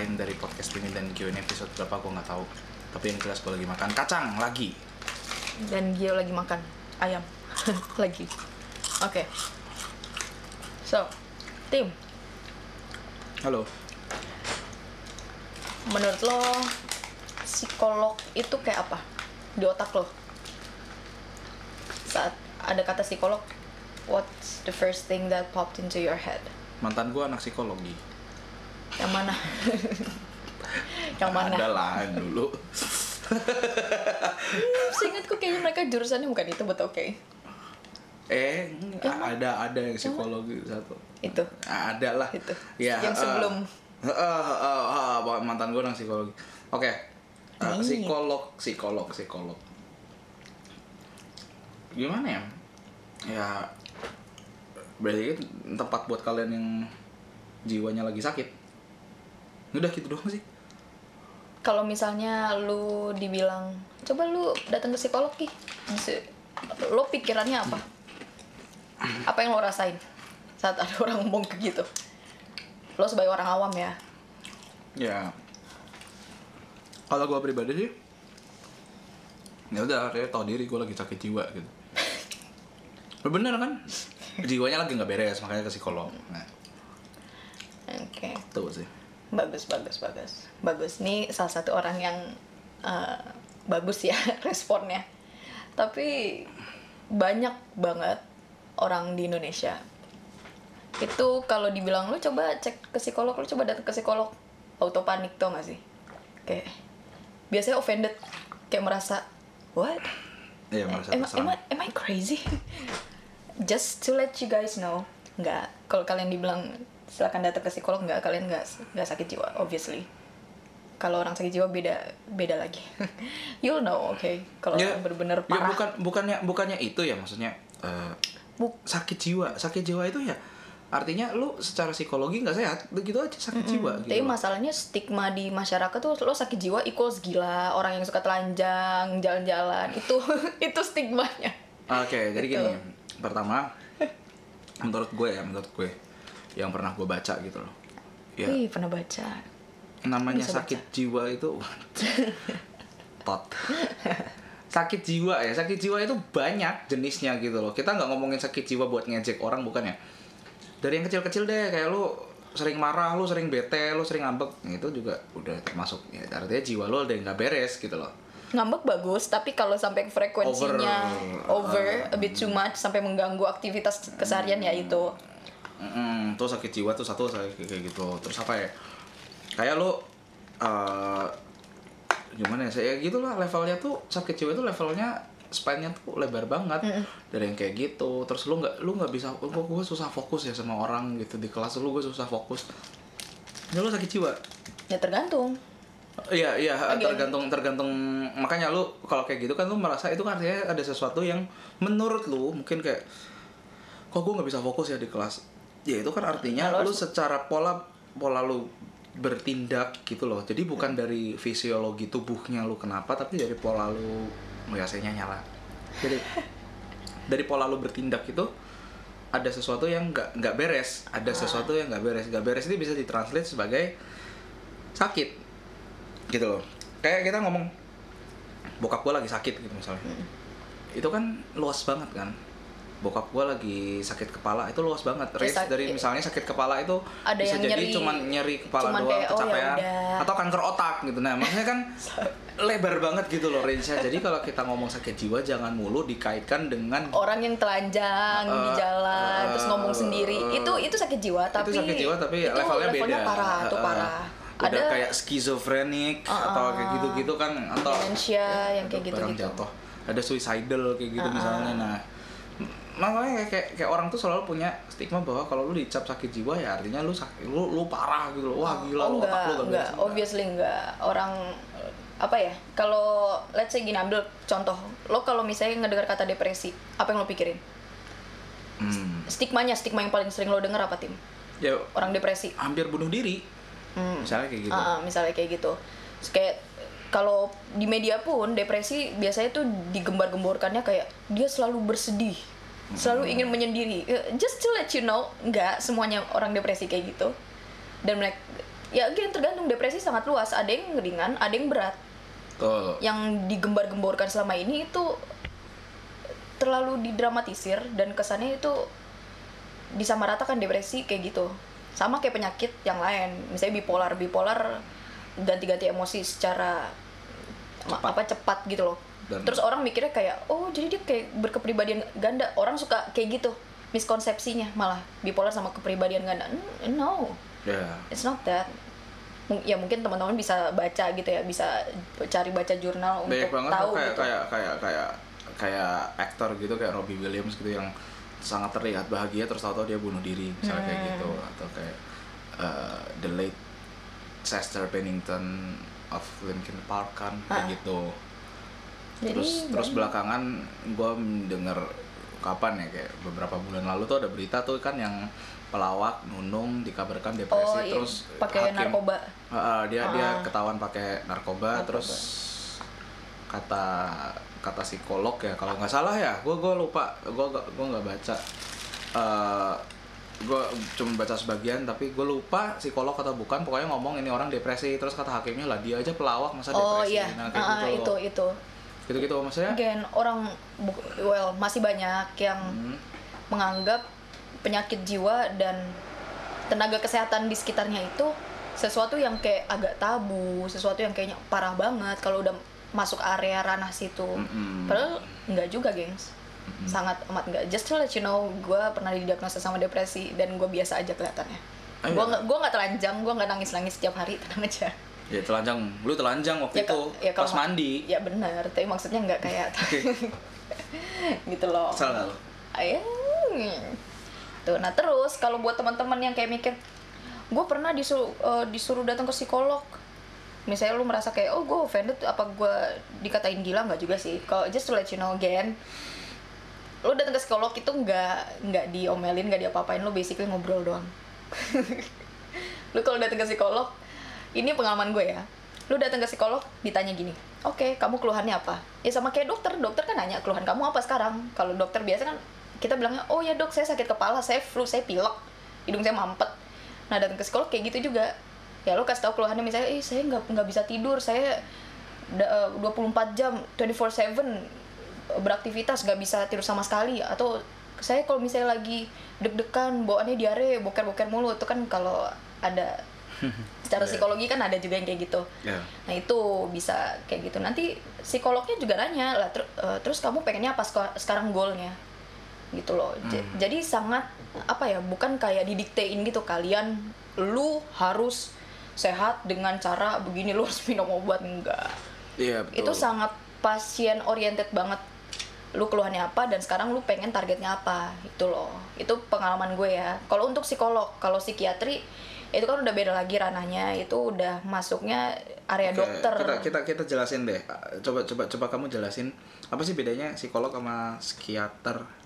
lain dari podcast ini dan Q&A episode berapa gue nggak tahu. Tapi yang jelas gue lagi makan kacang lagi. Dan Gio lagi makan ayam. Lagi. Oke. So tim. Halo. Menurut lo psikolog itu kayak apa? Di otak lo? Saat ada kata psikolog what's the first thing that popped into your head? Mantan gue anak psikologi yang mana? Yang mana? Ada lah dulu. Seingatku kayaknya mereka jurusannya bukan itu betul oke eh ada ada yang psikologi satu. Itu. Ada lah. Itu. ya Yang eh, sebelum. eh, mantan gue anak psikologi. Oke. Psikolog psikolog psikolog. Gimana ya? Ya berarti tempat buat kalian yang jiwanya lagi sakit udah gitu doang sih. Kalau misalnya lu dibilang coba lu datang ke psikolog ki. Lo pikirannya apa? Apa yang lo rasain saat ada orang ngomong ke gitu? Lo sebagai orang awam ya. Ya. Kalau gue pribadi sih ya udah kayak tau diri gue lagi sakit jiwa gitu. Bener kan? Jiwanya lagi nggak beres makanya ke psikolog. Nah. Oke. Tuh sih bagus bagus bagus. Bagus. Nih salah satu orang yang eh, bagus ya responnya. Tapi banyak banget orang di Indonesia. Itu kalau dibilang lu coba cek ke psikolog lu coba datang ke psikolog auto panik tuh gak sih? Kayak biasanya offended kayak merasa what? Iya merasa am, am. I, am I crazy? Just to let you guys know. Nggak kalau kalian dibilang silakan datang ke psikolog nggak kalian nggak nggak sakit jiwa obviously. Kalau orang sakit jiwa beda beda lagi. You'll know oke kalau ya, benar-benar ya parah. bukan bukannya bukannya itu ya maksudnya eh, Bu- sakit jiwa sakit jiwa itu ya artinya lu secara psikologi nggak sehat begitu aja sakit jiwa gitu tapi masalahnya stigma di masyarakat tuh lo sakit jiwa equals gila orang yang suka telanjang jalan-jalan itu itu stigmanya. Oke jadi Gitu. gini pertama menurut gue ya menurut gue yang pernah gue baca gitu loh. Ya. Wih, pernah baca. Namanya bisa sakit jiwa itu tot. Sakit jiwa ya sakit jiwa itu banyak jenisnya gitu loh. Kita nggak ngomongin sakit jiwa buat ngejek orang bukan ya? Dari yang kecil-kecil deh kayak lu sering marah lu sering bete lu sering ngambek itu juga udah termasuk ya. Artinya jiwa lu ada yang nggak beres gitu loh. Ngambek bagus tapi kalau sampai frekuensinya Over, over, a bit too much sampai mengganggu aktivitas keseharian ya itu Mm, tuh sakit jiwa tuh satu kayak kayak gitu. Terus apa ya? Kayak lu eh gimana ya? Saya gitu lah levelnya tuh sakit jiwa itu levelnya span-nya tuh lebar banget. Dari yang kayak gitu terus lu nggak lu nggak bisa gue gue susah fokus ya sama orang gitu di kelas lu gue susah fokus. Ya lu sakit jiwa? Ya tergantung. Iya iya tergantung tergantung makanya lu kalau kayak gitu kan lu merasa itu kan artinya ada sesuatu yang menurut lu mungkin kayak kok gue nggak bisa fokus ya di kelas ya itu kan artinya Kalau- lu secara pola pola lu bertindak gitu loh. Jadi bukan dari fisiologi tubuhnya lu kenapa tapi dari pola lu biasanya nyala. Jadi dari pola lu bertindak itu ada sesuatu yang nggak nggak beres. Ada sesuatu yang nggak beres. Nggak beres ini bisa ditranslate sebagai sakit. Gitu loh. Kayak kita ngomong bokap gue lagi sakit gitu misalnya. Itu kan luas banget kan bokap gue lagi sakit kepala itu luas banget. Range sak- dari misalnya sakit kepala itu Ada bisa jadi nyeri- cuman nyeri kepala cuman doang kayak, oh, ya kecapean. udah. atau kanker otak gitu. Nah maksudnya kan lebar banget gitu loh range-nya. Jadi kalau kita ngomong sakit jiwa jangan mulu dikaitkan dengan orang yang telanjang di Uh, jalan terus uh, ngomong sendiri. Uh, itu itu sakit jiwa tapi itu sakit jiwa tapi itu levelnya, beda. parah itu Uh, parah. Udah ada kayak skizofrenik Uh, atau kayak gitu-gitu kan atau demensia yang kayak gitu-gitu. jatuh. Ada suicidal kayak gitu Uh-uh. misalnya. Nah makanya kayak, kayak kayak orang tuh selalu punya stigma bahwa kalau lu dicap sakit jiwa ya artinya lu sakit lu lu parah gitu loh. wah gila oh, lu otak enggak, lu gak enggak, beres. obviously enggak. Orang apa ya? Kalau let's say gini ambil contoh, lo kalau misalnya ngedengar kata depresi, apa yang lo pikirin? Hmm. Stigmanya, stigma yang paling sering lo denger apa tim? ya Orang depresi. hampir bunuh diri Hmm. misalnya kayak gitu Ah, ah, misalnya kayak gitu. Kayak kalau di media pun depresi biasanya tuh digembar-gemborkannya kayak dia selalu bersedih, selalu ingin menyendiri. Eh, Just to let you know, enggak semuanya orang depresi kayak gitu. Dan mereka ya again tergantung depresi sangat luas ada yang ringan ada yang berat Tuh. yang digembar-gemborkan selama ini itu terlalu didramatisir dan kesannya itu disamaratakan depresi kayak gitu sama kayak penyakit yang lain misalnya bipolar bipolar ganti-ganti emosi secara Cepat. apa cepat gitu loh Dan- terus orang mikirnya kayak oh jadi dia kayak berkepribadian ganda. Orang suka kayak gitu miskonsepsinya malah. Bipolar sama kepribadian ganda. No. Ya. it's not that. Ya mungkin teman-teman bisa baca gitu ya bisa cari baca jurnal untuk banyak banget tahu kayak gitu. kayak kayak kayak kayak aktor gitu kayak Robbie Williams gitu yang sangat terlihat bahagia terus tahu-tahu dia bunuh diri misalnya kayak Hmm. gitu atau kayak uh, the late Chester Bennington of Linkin Park kan kayak gitu Jadi terus terus banyak. belakangan gue mendengar kapan ya kayak beberapa bulan lalu tuh ada berita tuh kan yang pelawak nunung dikabarkan depresi oh iya terus pakai narkoba ah, dia dia Ah. ketahuan pakai narkoba, Narkoba. terus kata kata psikolog ya kalau nggak salah ya gue gue lupa gue gue nggak baca gue cuma baca sebagian tapi gue lupa psikolog atau bukan pokoknya ngomong ini orang depresi terus kata hakimnya lah dia aja pelawak masa oh depresi iya nah kayak Ah, gitu itu itu gitu gitu maksudnya? Again orang well masih banyak yang Hmm. menganggap penyakit jiwa dan tenaga kesehatan di sekitarnya itu sesuatu yang kayak agak tabu sesuatu yang kayaknya parah banget kalau udah masuk area ranah situ. Mm-mm. padahal nggak juga gengs. Sangat amat nggak. Just to let you know gue pernah didiagnosa sama depresi dan gue biasa aja kelihatannya. Ah, gue iya? nggak gue nggak telanjang gue nggak nangis nangis setiap hari tenang aja ya telanjang. Lu telanjang waktu Ya, itu ya, pas ma- mandi. Ya benar. Tapi maksudnya nggak kayak gitu loh. Salah lu? Ayah. Tuh, nah terus kalau buat teman-teman yang kayak mikir, gue pernah disuruh eh, disuruh datang ke psikolog. Misalnya lu merasa kayak, oh gue offended, apa gue dikatain gila? Nggak juga sih? Kalau just to let you know again, lu datang ke psikolog itu nggak nggak diomelin, nggak diapa-apain, lu basically ngobrol doang. lu kalau datang ke psikolog, ini pengalaman gue ya. Lu datang ke psikolog, ditanya gini, oke, kamu keluhannya apa? Ya sama kayak dokter, dokter kan nanya keluhan kamu apa sekarang. Kalau dokter biasa kan kita bilangnya, oh ya dok, saya sakit kepala, saya flu, saya pilek, hidung saya mampet. Nah datang ke psikolog kayak gitu juga. Ya lu kasih tahu keluhannya misalnya, eh saya nggak nggak bisa tidur, saya da- eh, 24 jam, 24/7 beraktivitas nggak bisa tidur sama sekali atau saya kalau misalnya lagi deg-degan bawaannya diare boker-boker mulu itu kan kalau ada secara Iya. psikologi kan ada juga yang kayak gitu. Ya nah itu bisa kayak gitu. Nanti psikolognya juga nanya lah "Ter- eh, terus kamu pengennya apa seka- sekarang goalnya? Gitu loh. J- Hmm. jadi sangat apa ya bukan kayak didiktein gitu kalian lu harus sehat dengan cara begini lu harus minum obat. Enggak. Iya betul. itu sangat pasien oriented banget. Lu keluhannya apa dan sekarang lu pengen targetnya apa? Itu loh. Itu pengalaman gue ya. Kalau untuk psikolog kalau psikiatri itu kan udah beda lagi ranahnya itu udah masuknya area Oke, dokter Kita, kita kita jelasin deh. Coba coba coba kamu jelasin apa sih bedanya psikolog sama psikiater?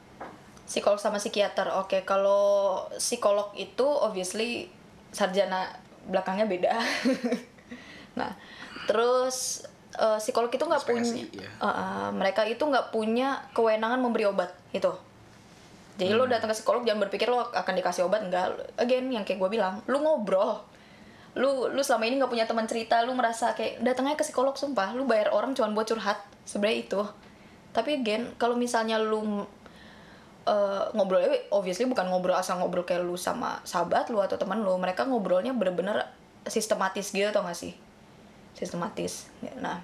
psikolog sama psikiater oke kalau psikolog itu obviously sarjana belakangnya beda nah terus eh, psikolog itu nggak punya ya. Eh, mereka itu nggak punya kewenangan memberi obat itu jadi lo datang ke psikolog jangan berpikir lo akan dikasih obat enggak. Again yang kayak gue bilang lu ngobrol. Lu lu selama ini nggak punya teman cerita lu merasa kayak datangnya ke psikolog sumpah. Lu bayar orang cuma buat curhat sebenarnya itu. Tapi again kalau misalnya lu eh, ngobrolnya obviously bukan ngobrol asal ngobrol kayak lu sama sahabat lu atau teman lu mereka ngobrolnya bener-bener sistematis gitu tau gak sih? Sistematis. Nah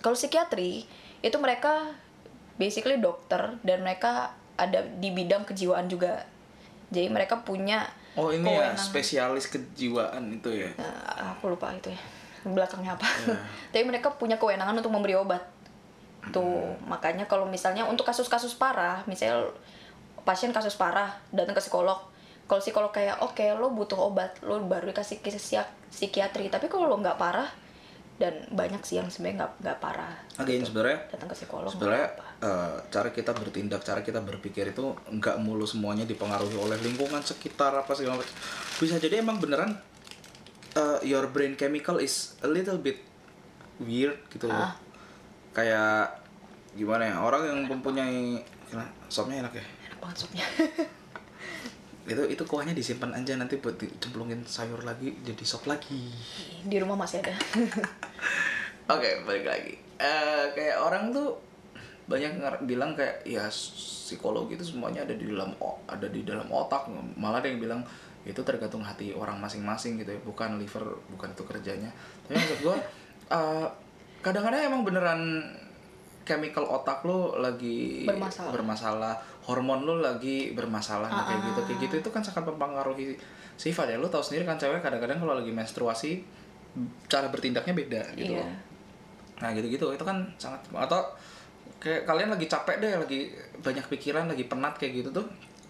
kalau psikiatri itu mereka basically dokter dan mereka ada di bidang kejiwaan juga. Jadi mereka punya Oh ini ya spesialis kejiwaan itu ya. Nah, aku lupa itu ya. Belakangnya apa? Ya. tapi mereka punya kewenangan untuk memberi obat. Tuh makanya kalau misalnya untuk kasus-kasus parah misalnya pasien kasus parah datang ke psikolog. Kalau psikolog kayak oke lo butuh obat lo baru dikasih ke psikiatri. Tapi kalau lo nggak parah dan banyak sih yang sebenarnya nggak nggak parah Again sebenarnya datang ke psikolog sebenarnya eh, cara kita bertindak, cara kita berpikir itu nggak mulu semuanya dipengaruhi oleh lingkungan sekitar apa segala macam. Bisa jadi emang beneran eh, your brain chemical is a little bit weird gitu loh. Ah. Kayak gimana ya orang yang mempunyai sopnya enak ya. enak banget supnya itu itu kuahnya disimpan aja nanti buat dicemplungin sayur lagi jadi sop lagi. Di rumah masih ada. oke balik lagi. Eh, kayak orang tuh banyak bilang kayak ya psikologi itu semuanya ada di dalam ada di dalam otak. Malah ada yang bilang itu tergantung hati orang masing-masing gitu ya. Bukan liver bukan itu kerjanya. Tapi maksud gua eh, kadang-kadang emang beneran chemical otak lo lagi Bermasalah. bermasalah hormon lo lagi bermasalah nah, kayak gitu kayak gitu itu kan sangat mempengaruhi sifat ya lo tahu sendiri kan cewek kadang-kadang kalau lagi menstruasi cara bertindaknya beda gitu Iya. loh. Nah gitu-gitu itu kan sangat atau kayak kalian lagi capek deh, lagi banyak pikiran, lagi penat kayak gitu tuh.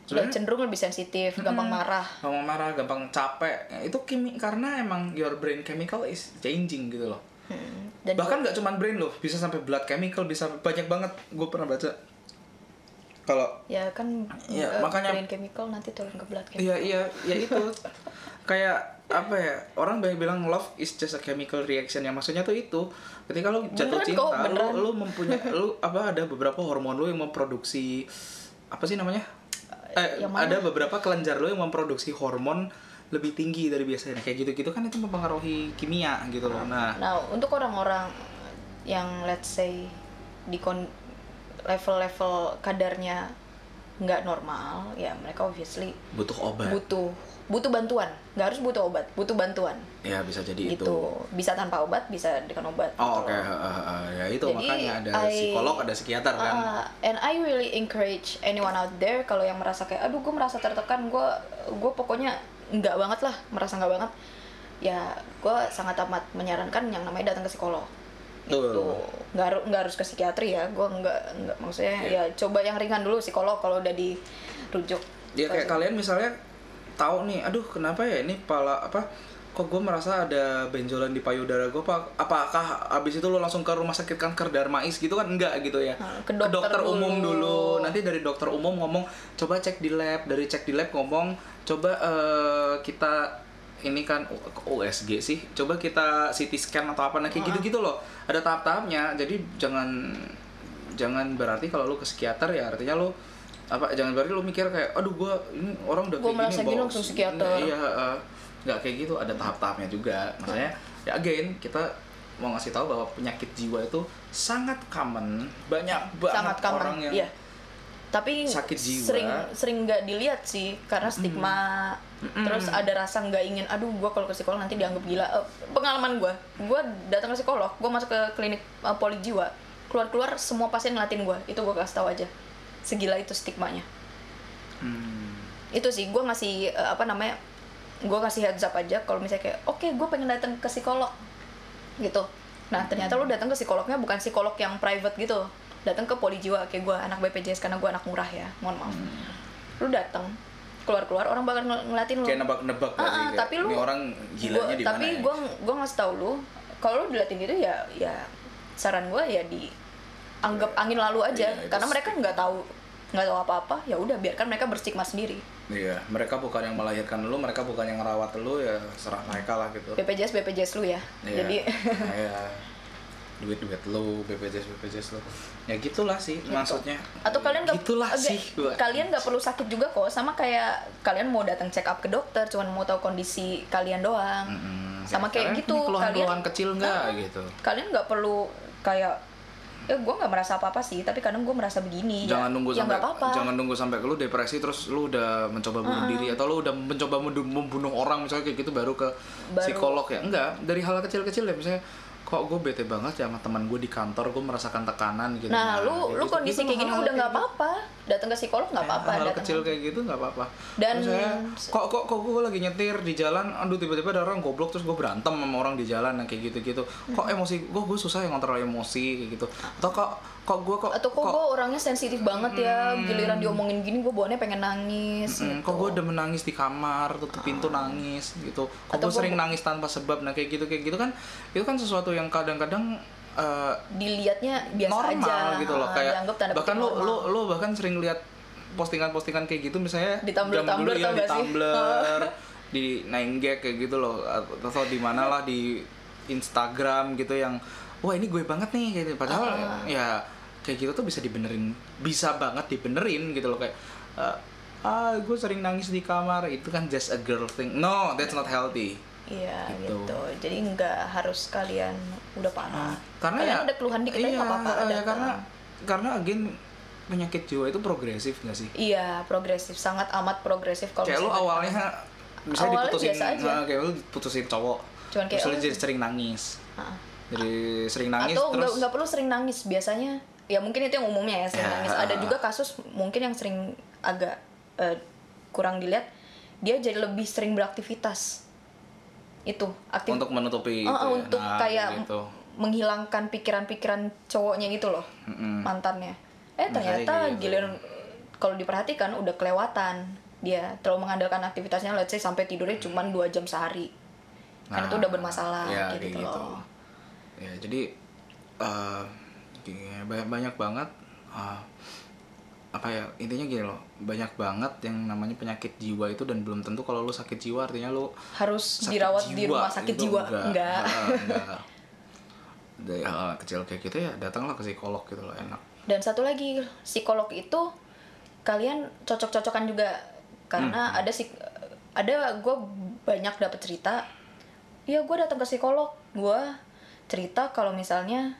Sebenarnya cenderung lebih sensitif, gampang marah. gampang marah, gampang capek. Itu kimi karena emang your brain chemical is changing gitu loh. Hmm. Dan Bahkan nggak cuman brain loh, bisa sampai blood chemical, bisa banyak banget. Gue pernah baca. Kalau ya kan Iya, eh, makanya- brain chemical nanti turun ke blood chemical. Iya iya ya itu kayak apa ya orang banyak bilang love is just a chemical reaction yang maksudnya tuh itu ketika lu jatuh Beneran cinta kok, lu, beneran. lu mempunyai lu apa ada beberapa hormon lu yang memproduksi apa sih namanya eh, yang mana? ada beberapa kelenjar lu yang memproduksi hormon lebih tinggi dari biasanya kayak gitu gitu kan itu mempengaruhi kimia gitu loh nah Nah, untuk orang-orang yang let's say di kon- level-level kadarnya nggak normal, ya mereka obviously butuh obat butuh butuh bantuan. Nggak harus butuh obat, butuh bantuan. ya bisa jadi Gitu. itu Bisa tanpa obat, bisa dengan obat. oh gitu oke eh, eh, eh, ya itu Jadi, makanya ada I- psikolog ada psikiater kan Uh, and I really encourage anyone out there kalau yang merasa kayak aduh gue merasa tertekan gue gue pokoknya nggak banget lah merasa nggak banget. Ya gue sangat amat menyarankan yang namanya datang ke psikolog. Itu nggak haru- nggak harus ke psikiatri ya gue nggak nggak maksudnya Iya. ya coba yang ringan dulu psikolog kalau udah dirujuk. Ya kayak kalian misalnya tahu nih, aduh kenapa ya ini pala apa? Kok gue merasa ada benjolan di payudara gue? Apa, apakah abis itu lo langsung ke rumah sakit kanker Darmais gitu kan? Enggak gitu ya. Nah, ke dokter umum dulu. dulu. Nanti dari dokter umum ngomong, coba cek di lab. Dari cek di lab ngomong, coba eh, kita ini kan USG sih. Coba kita CT scan atau apa nah kayak gitu-gitu loh. Ada tahap-tahapnya. Jadi jangan jangan berarti kalau lu ke psikiater ya artinya lu apa jangan berarti lu mikir kayak aduh gua ini orang udah Gua kayak merasa gini langsung psikiater. iya eh, nggak kayak gitu ada tahap-tahapnya juga. Makanya ya again kita mau ngasih tahu bahwa penyakit jiwa itu sangat common banyak banget sangat common orang yang iya. Tapi sakit jiwa. sering sering nggak dilihat sih karena stigma. Terus ada rasa nggak ingin aduh gue kalau ke psikolog nanti dianggap gila. Eh, pengalaman gue gue datang ke psikolog gue masuk ke klinik uh, poli jiwa keluar keluar semua pasien ngeliatin gue itu gue kasih tahu aja. Segila itu stigmanya. Hmm, itu sih gue ngasih eh, apa namanya gue kasih heads up aja kalau misalnya kayak oke gue pengen datang ke psikolog gitu. Nah ternyata lu datang ke psikolognya bukan psikolog yang private gitu. Datang ke poli jiwa kayak gue anak BPJS karena gue anak murah ya mohon maaf. Lu datang keluar keluar orang bakal ngel- ngeliatin lu. Kayak nebak-nebak Ah, ah, Kayak, tapi lu orang gilanya gua- di tapi mana ya? gue gue ngasih tau lu kalau lu diliatin itu ya ya saran gue ya di anggap angin lalu aja. Iya, itu karena mereka nggak tahu nggak tahu apa-apa ya udah biarkan mereka berstigma sendiri Iya, mereka bukan yang melahirkan lu, mereka bukan yang ngerawat lu ya serah mereka lah gitu. BPJS BPJS lu ya Iya. jadi Iya. duit duit lu BPJS BPJS lu ya gitulah sih maksudnya atau kalian nggak gitulah agak- sih gua. kalian nggak perlu sakit juga kok sama kayak kalian mau datang check up ke dokter cuman mau tahu kondisi kalian doang Mm-mm. sama kayak Kalian gitu punya keluhan-keluhan kalian kecil nggak Ah. gitu kalian nggak perlu kayak ya gue nggak merasa apa apa sih tapi kadang gue merasa begini. Jangan ya, nunggu ya sampai nggak apa-apa. jangan nunggu sampai lu depresi terus lu udah mencoba bunuh diri atau lu udah mencoba membunuh, membunuh orang misalnya kayak gitu baru ke Baru- psikolog ya? Enggak dari hal kecil-kecil ya misalnya kok gue bete banget ya sama teman gue di kantor gue merasakan tekanan gitu. Nah lu kayak lu gitu. kondisi Gitu kayak gini udah nggak apa-apa. Datang ke psikolog nggak Ya, apa-apa hal kecil kayak gitu nggak apa-apa. Dan- Misalnya, kok kok kok gue lagi nyetir di jalan aduh tiba-tiba ada orang goblok terus gue berantem sama orang di jalan yang kayak gitu-gitu. Kok emosi gue gue susah yang ngontrol emosi kayak gitu. Atau kok kok gue kok atau kok, gue orangnya sensitif banget ya giliran diomongin gini gue bawaannya pengen nangis Hmm, gitu. kok gue udah menangis di kamar tutup pintu nangis gitu. Kok gue gua- sering nangis tanpa sebab nah kayak gitu kayak gitu kan itu kan sesuatu yang kadang-kadang eh, dilihatnya biasa normal aja. gitu loh. Ah, kayak bahkan normal. lu lu bahkan sering lihat postingan-postingan kayak gitu misalnya Di Tumblr- dulu Tumblr ya tau di? Tumblr di Nine Gag kayak gitu loh. Atau di mana lah di Instagram gitu yang wah ini gue banget nih gitu. Padahal Ah. ya kayak gitu tuh bisa dibenerin bisa banget dibenerin gitu loh. Kayak eh, ah gue sering nangis di kamar. Itu kan just a girl thing. No that's not healthy Iya Gitu. gitu. Jadi nggak harus kalian udah parah. karena kalian ya ada keluhan dikit aja iya, nggak apa-apa. eh, datang. karena karena again penyakit jiwa itu progresif gak sih Iya progresif, sangat amat progresif kalau kayak lu awalnya bisa Awalnya diputusin biasa aja. nah, kayak lu putusin cowok Cuman kayak, terus lu jadi sering nangis Ah. jadi sering nangis Atau nggak terus nggak perlu sering nangis biasanya. Ya mungkin itu yang umumnya ya sering Ya. nangis. Ada juga kasus mungkin yang sering agak eh, kurang dilihat, dia jadi lebih sering beraktivitas. Itu aktif untuk menutupi Oh, itu ya. untuk Nah, kayak gitu. menghilangkan pikiran-pikiran cowoknya gitu loh Mm-mm. mantannya eh ternyata gitu. giliran kalau diperhatikan udah kelewatan dia terlalu mengandalkan aktivitasnya let's say sampai tidurnya cuma dua jam sehari kan Nah, itu udah bermasalah ya, gitu, gitu. loh ya jadi gini, banyak banget eh, apa ya intinya gini loh banyak banget yang namanya penyakit jiwa itu dan belum tentu kalau lu sakit jiwa artinya lu harus dirawat di jiwa. rumah sakit gitu, jiwa. enggak. Enggak, enggak. dari hal kecil kayak gitu ya datanglah ke psikolog gitu loh enak. Dan satu lagi psikolog itu kalian cocok-cocokan juga. Karena Hmm. ada sih ada gue banyak dapat cerita ya gue datang ke psikolog. Gue cerita kalau misalnya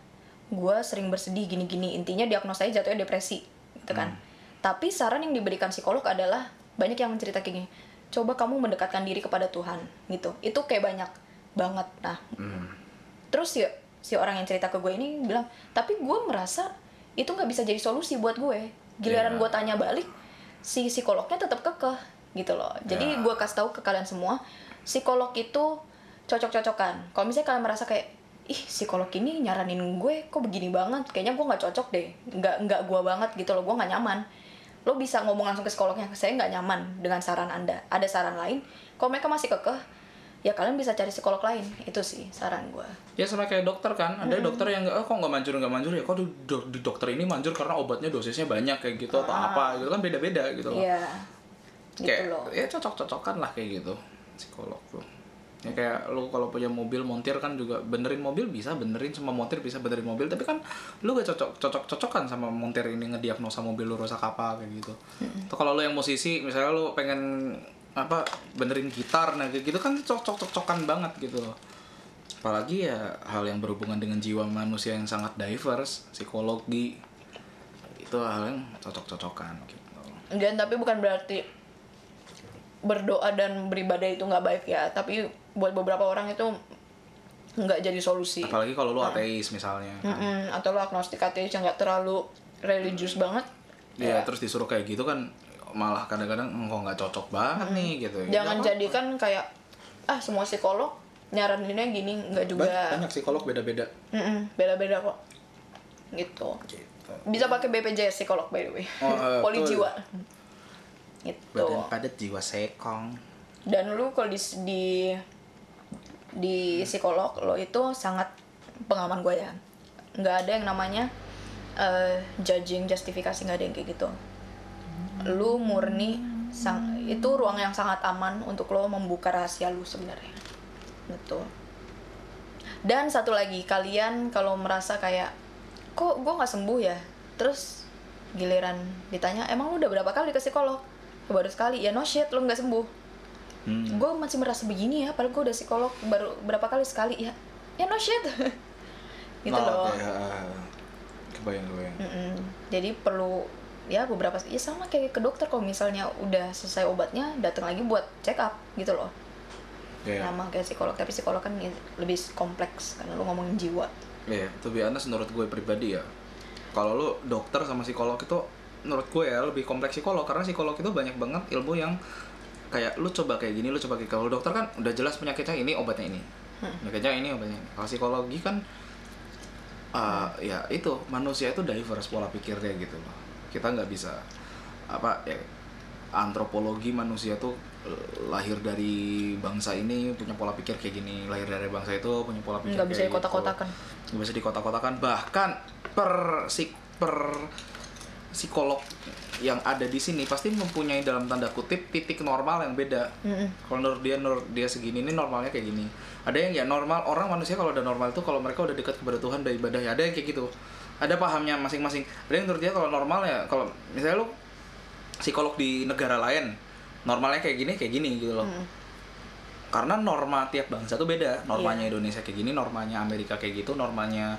gue sering bersedih gini-gini. Intinya diagnosanya jatuhnya depresi gitu kan. Hmm. Tapi saran yang diberikan psikolog adalah banyak yang mencerita kayak gini coba kamu mendekatkan diri kepada Tuhan gitu. Itu kayak banyak banget. Nah Hmm. terus si si orang yang cerita ke gue ini bilang tapi gue merasa itu nggak bisa jadi solusi buat gue. Giliran Iya. gue tanya balik si psikolognya tetap kekeh gitu loh. Jadi Ya. gue kasih tahu ke kalian semua psikolog itu cocok-cocokan. Kalau misalnya kalian merasa kayak ih psikolog ini nyaranin gue kok begini banget? Kayaknya gue nggak cocok deh. Nggak nggak gue banget gitu loh. Gue nggak nyaman lo bisa ngomong langsung ke psikolognya saya nggak nyaman dengan saran anda. Ada saran lain? Kalau mereka masih kekeh ya kalian bisa cari psikolog lain. Itu sih saran gue ya sama kayak dokter kan. Ada dokter yang oh, kok nggak manjur nggak manjur? Ya kok di, do- di dokter ini manjur karena obatnya dosisnya banyak kayak gitu atau apa gitu kan beda beda gitu loh. Iya. Gitu kayak loh. ya cocok cocokan lah kayak gitu psikolog tuh ya kayak lu kalau punya mobil montir kan juga benerin mobil bisa benerin sama montir bisa benerin mobil tapi kan lu gak cocok cocok cocokan sama montir ini ngediagnosa mobil lu rusak apa kayak gitu. Atau kalau lu yang musisi misalnya lu pengen apa benerin gitar nah kayak gitu kan cocok cocokan banget gitu. Loh apalagi ya hal yang berhubungan dengan jiwa manusia yang sangat diverse psikologi itu hal yang cocok-cocokan gitu. Dan tapi bukan berarti berdoa dan beribadah itu nggak baik ya. Tapi buat beberapa orang itu nggak jadi solusi. apalagi kalau lu ateis misalnya kan. Mm-mm, atau lo agnostik ateis yang nggak terlalu religius banget. Iya, terus disuruh kayak gitu kan malah kadang-kadang kok nggak cocok banget nih gitu. Ya, Jangan nggak jadikan kayak ah semua psikolog nyaraninnya gini nggak juga. Banyak, psikolog beda-beda. Mm-mm, beda-beda kok. Gitu. Gitu. Bisa pakai BPJS psikolog by the way. Oh, eh, Poli jiwa. Gitu. Badan padat jiwa sekong. dan lu kalau di di di psikolog lo itu sangat pengalaman gue ya. Nggak ada yang namanya eh, judging justifikasi nggak ada yang kayak gitu. Lu murni sang itu ruang yang sangat aman untuk lo membuka rahasia lu sebenarnya. Gitu dan satu lagi kalian kalau merasa kayak kok gue nggak sembuh ya? Terus giliran ditanya emang lu udah berapa kali ke psikolog baru sekali ya no shit lu nggak sembuh Hmm. gue masih merasa begini ya padahal gue udah psikolog baru berapa kali sekali ya ya no shit gitu Nah, loh kayak, ah, kebayang kebayang. Mm-mm. jadi perlu ya beberapa ya sama kayak ke dokter kalau misalnya udah selesai obatnya datang lagi buat check up gitu loh Iya. sama kayak psikolog tapi psikolog kan lebih kompleks karena lu ngomongin jiwa Iya, to be honest menurut gue pribadi ya. Kalau lu dokter sama psikolog itu menurut gue ya lebih kompleks psikolog. Karena psikolog itu banyak banget ilmu yang kayak lu coba kayak gini, lu coba kayak kalau dokter kan udah jelas penyakitnya ini, obatnya ini. Penyakitnya ini, obatnya ini. Kalau psikologi kan uh, ya itu manusia itu diverse pola pikirnya gitu loh. Kita nggak bisa apa ya antropologi manusia tuh eh, lahir dari bangsa ini punya pola pikir kayak gini. Lahir dari bangsa itu punya pola pikir nggak bisa gitu. dikotak-kotakan. Nggak bisa dikotak-kotakan. Bahkan per sik per psikolog yang ada di sini pasti mempunyai dalam tanda kutip titik normal yang beda Mm-mm. kalau menurut dia menurut dia segini ini normalnya kayak gini ada yang ya normal orang manusia kalau udah normal tuh kalau mereka udah dekat kepada Tuhan udah ibadah ya ada yang kayak gitu ada pahamnya masing-masing ada yang menurut dia kalau normal ya kalau misalnya lu psikolog di negara lain normalnya kayak gini kayak gini gitu loh Hmm. karena norma tiap bangsa tuh beda normanya Iya. Indonesia kayak gini normanya Amerika kayak gitu normanya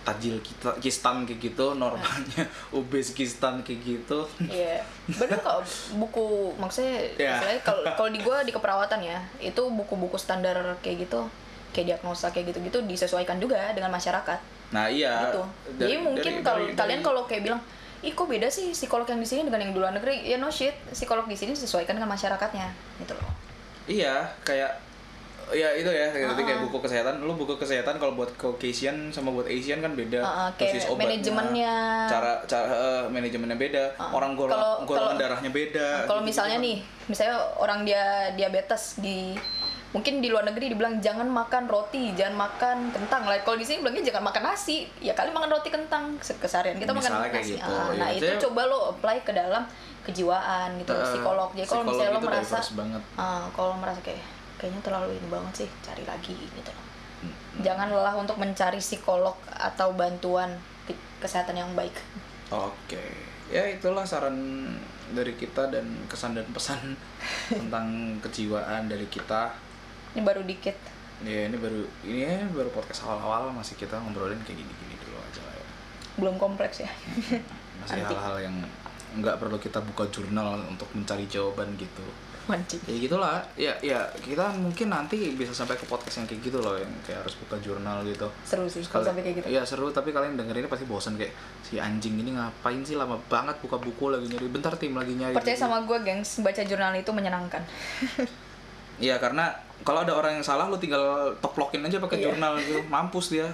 Tajikistan kayak gitu normanya Uzbekistan kayak gitu. Iya, bener kok buku maksudnya istilahnya kalau kalau di gua di keperawatan ya itu buku-buku standar kayak gitu kayak diagnosa kayak gitu-gitu disesuaikan juga dengan masyarakat. Nah iya. Gitu. Dari- Jadi mungkin kalau kalian kalau kayak bilang, ih kok beda sih psikolog yang di sini dengan yang di luar negeri? Ya no shit, psikolog di sini disesuaikan dengan masyarakatnya, gitu loh. Iya, kayak ya itu ya, kayak tadi kayak Ah. buku kesehatan, lu buku kesehatan kalau buat Caucasian sama buat Asian kan beda. Kayak Dosis obatnya, manajemennya. cara cara eh, manajemennya beda, Ah, orang golong, kalau- golongan kalau- darahnya beda. Kalau gitu-gitu misalnya kan. nih, misalnya orang dia diabetes di mungkin di luar negeri dibilang jangan makan roti, jangan makan kentang. Lah kalau di sini bilangnya jangan makan nasi. Ya kali makan roti kentang se- keseharian kita makan Misalnya kayak nasi. gitu, Ah, ya. nah, itu Jadi- coba lo apply ke dalam kejiwaan gitu, Eh, psikolog. Jadi kalau misalnya lo merasa banget. ah, kalau merasa kayak kayaknya terlalu ini banget sih, cari lagi gitu loh. Hmm. Jangan lelah untuk mencari psikolog atau bantuan ke- kesehatan yang baik. Oke, ya itulah saran dari kita dan kesan dan pesan tentang kejiwaan dari kita. Ini baru dikit. Ya ini baru ini ya, baru podcast awal-awal masih kita ngobrolin kayak gini-gini dulu aja lah ya. Belum kompleks ya. Masih Nanti. hal-hal yang nggak perlu kita buka jurnal untuk mencari jawaban gitu. Mancing. Ya gitulah. Ya ya kita mungkin nanti bisa sampai ke podcast yang kayak gitu loh yang kayak harus buka jurnal gitu. Seru sih kalau sampai kayak gitu. Iya seru tapi kalian dengerinnya pasti bosan kayak si anjing ini ngapain sih lama banget buka buku lagi nyari bentar tim lagi nyari. Percaya gitu. sama gue, gengs, baca jurnal itu menyenangkan. Iya karena kalau ada orang yang salah lu tinggal toplokin aja pakai Iya. jurnal gitu mampus dia.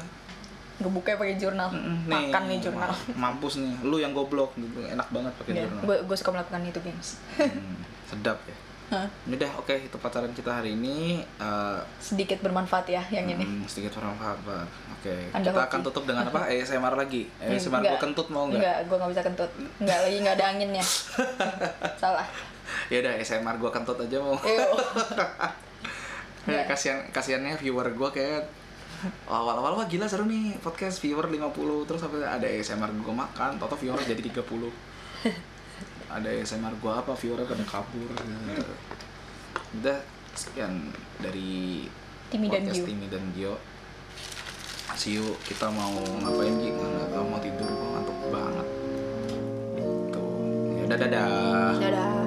Ngebuka pakai jurnal, Mm, makan nih jurnal. Mampus nih, lu yang goblok gitu. Enak banget pakai Iya, jurnal. gue suka melakukan itu, gengs. Hmm, sedap ya. Hah, Ini deh, oke itu pacaran kita hari ini. Eh, Sedikit bermanfaat ya yang ini. Hmm, sedikit bermanfaat. Oke, Anda kita hoki. akan tutup dengan apa? ASMR lagi. ASMR gua kentut mau nggak? Enggak, gue nggak bisa kentut. Enggak, lagi nggak ada anginnya. Salah. Ya udah ASMR gua kentut aja mau. Ew. Ya, kasihan kasihannya viewer gua kayak awal-awal wah gila seru nih podcast viewer 50 terus sampai ada ASMR gua makan, toto viewer jadi 30. Ada ASMR gua apa viewernya pada kabur. Udah sekian dari Timi dan podcast Gio. Timi dan Gio. See you, kita mau ngapain Gi? Nggak tahu mau tidur, gua ngantuk banget. Tuh, ya dadah. dadah. Dadah.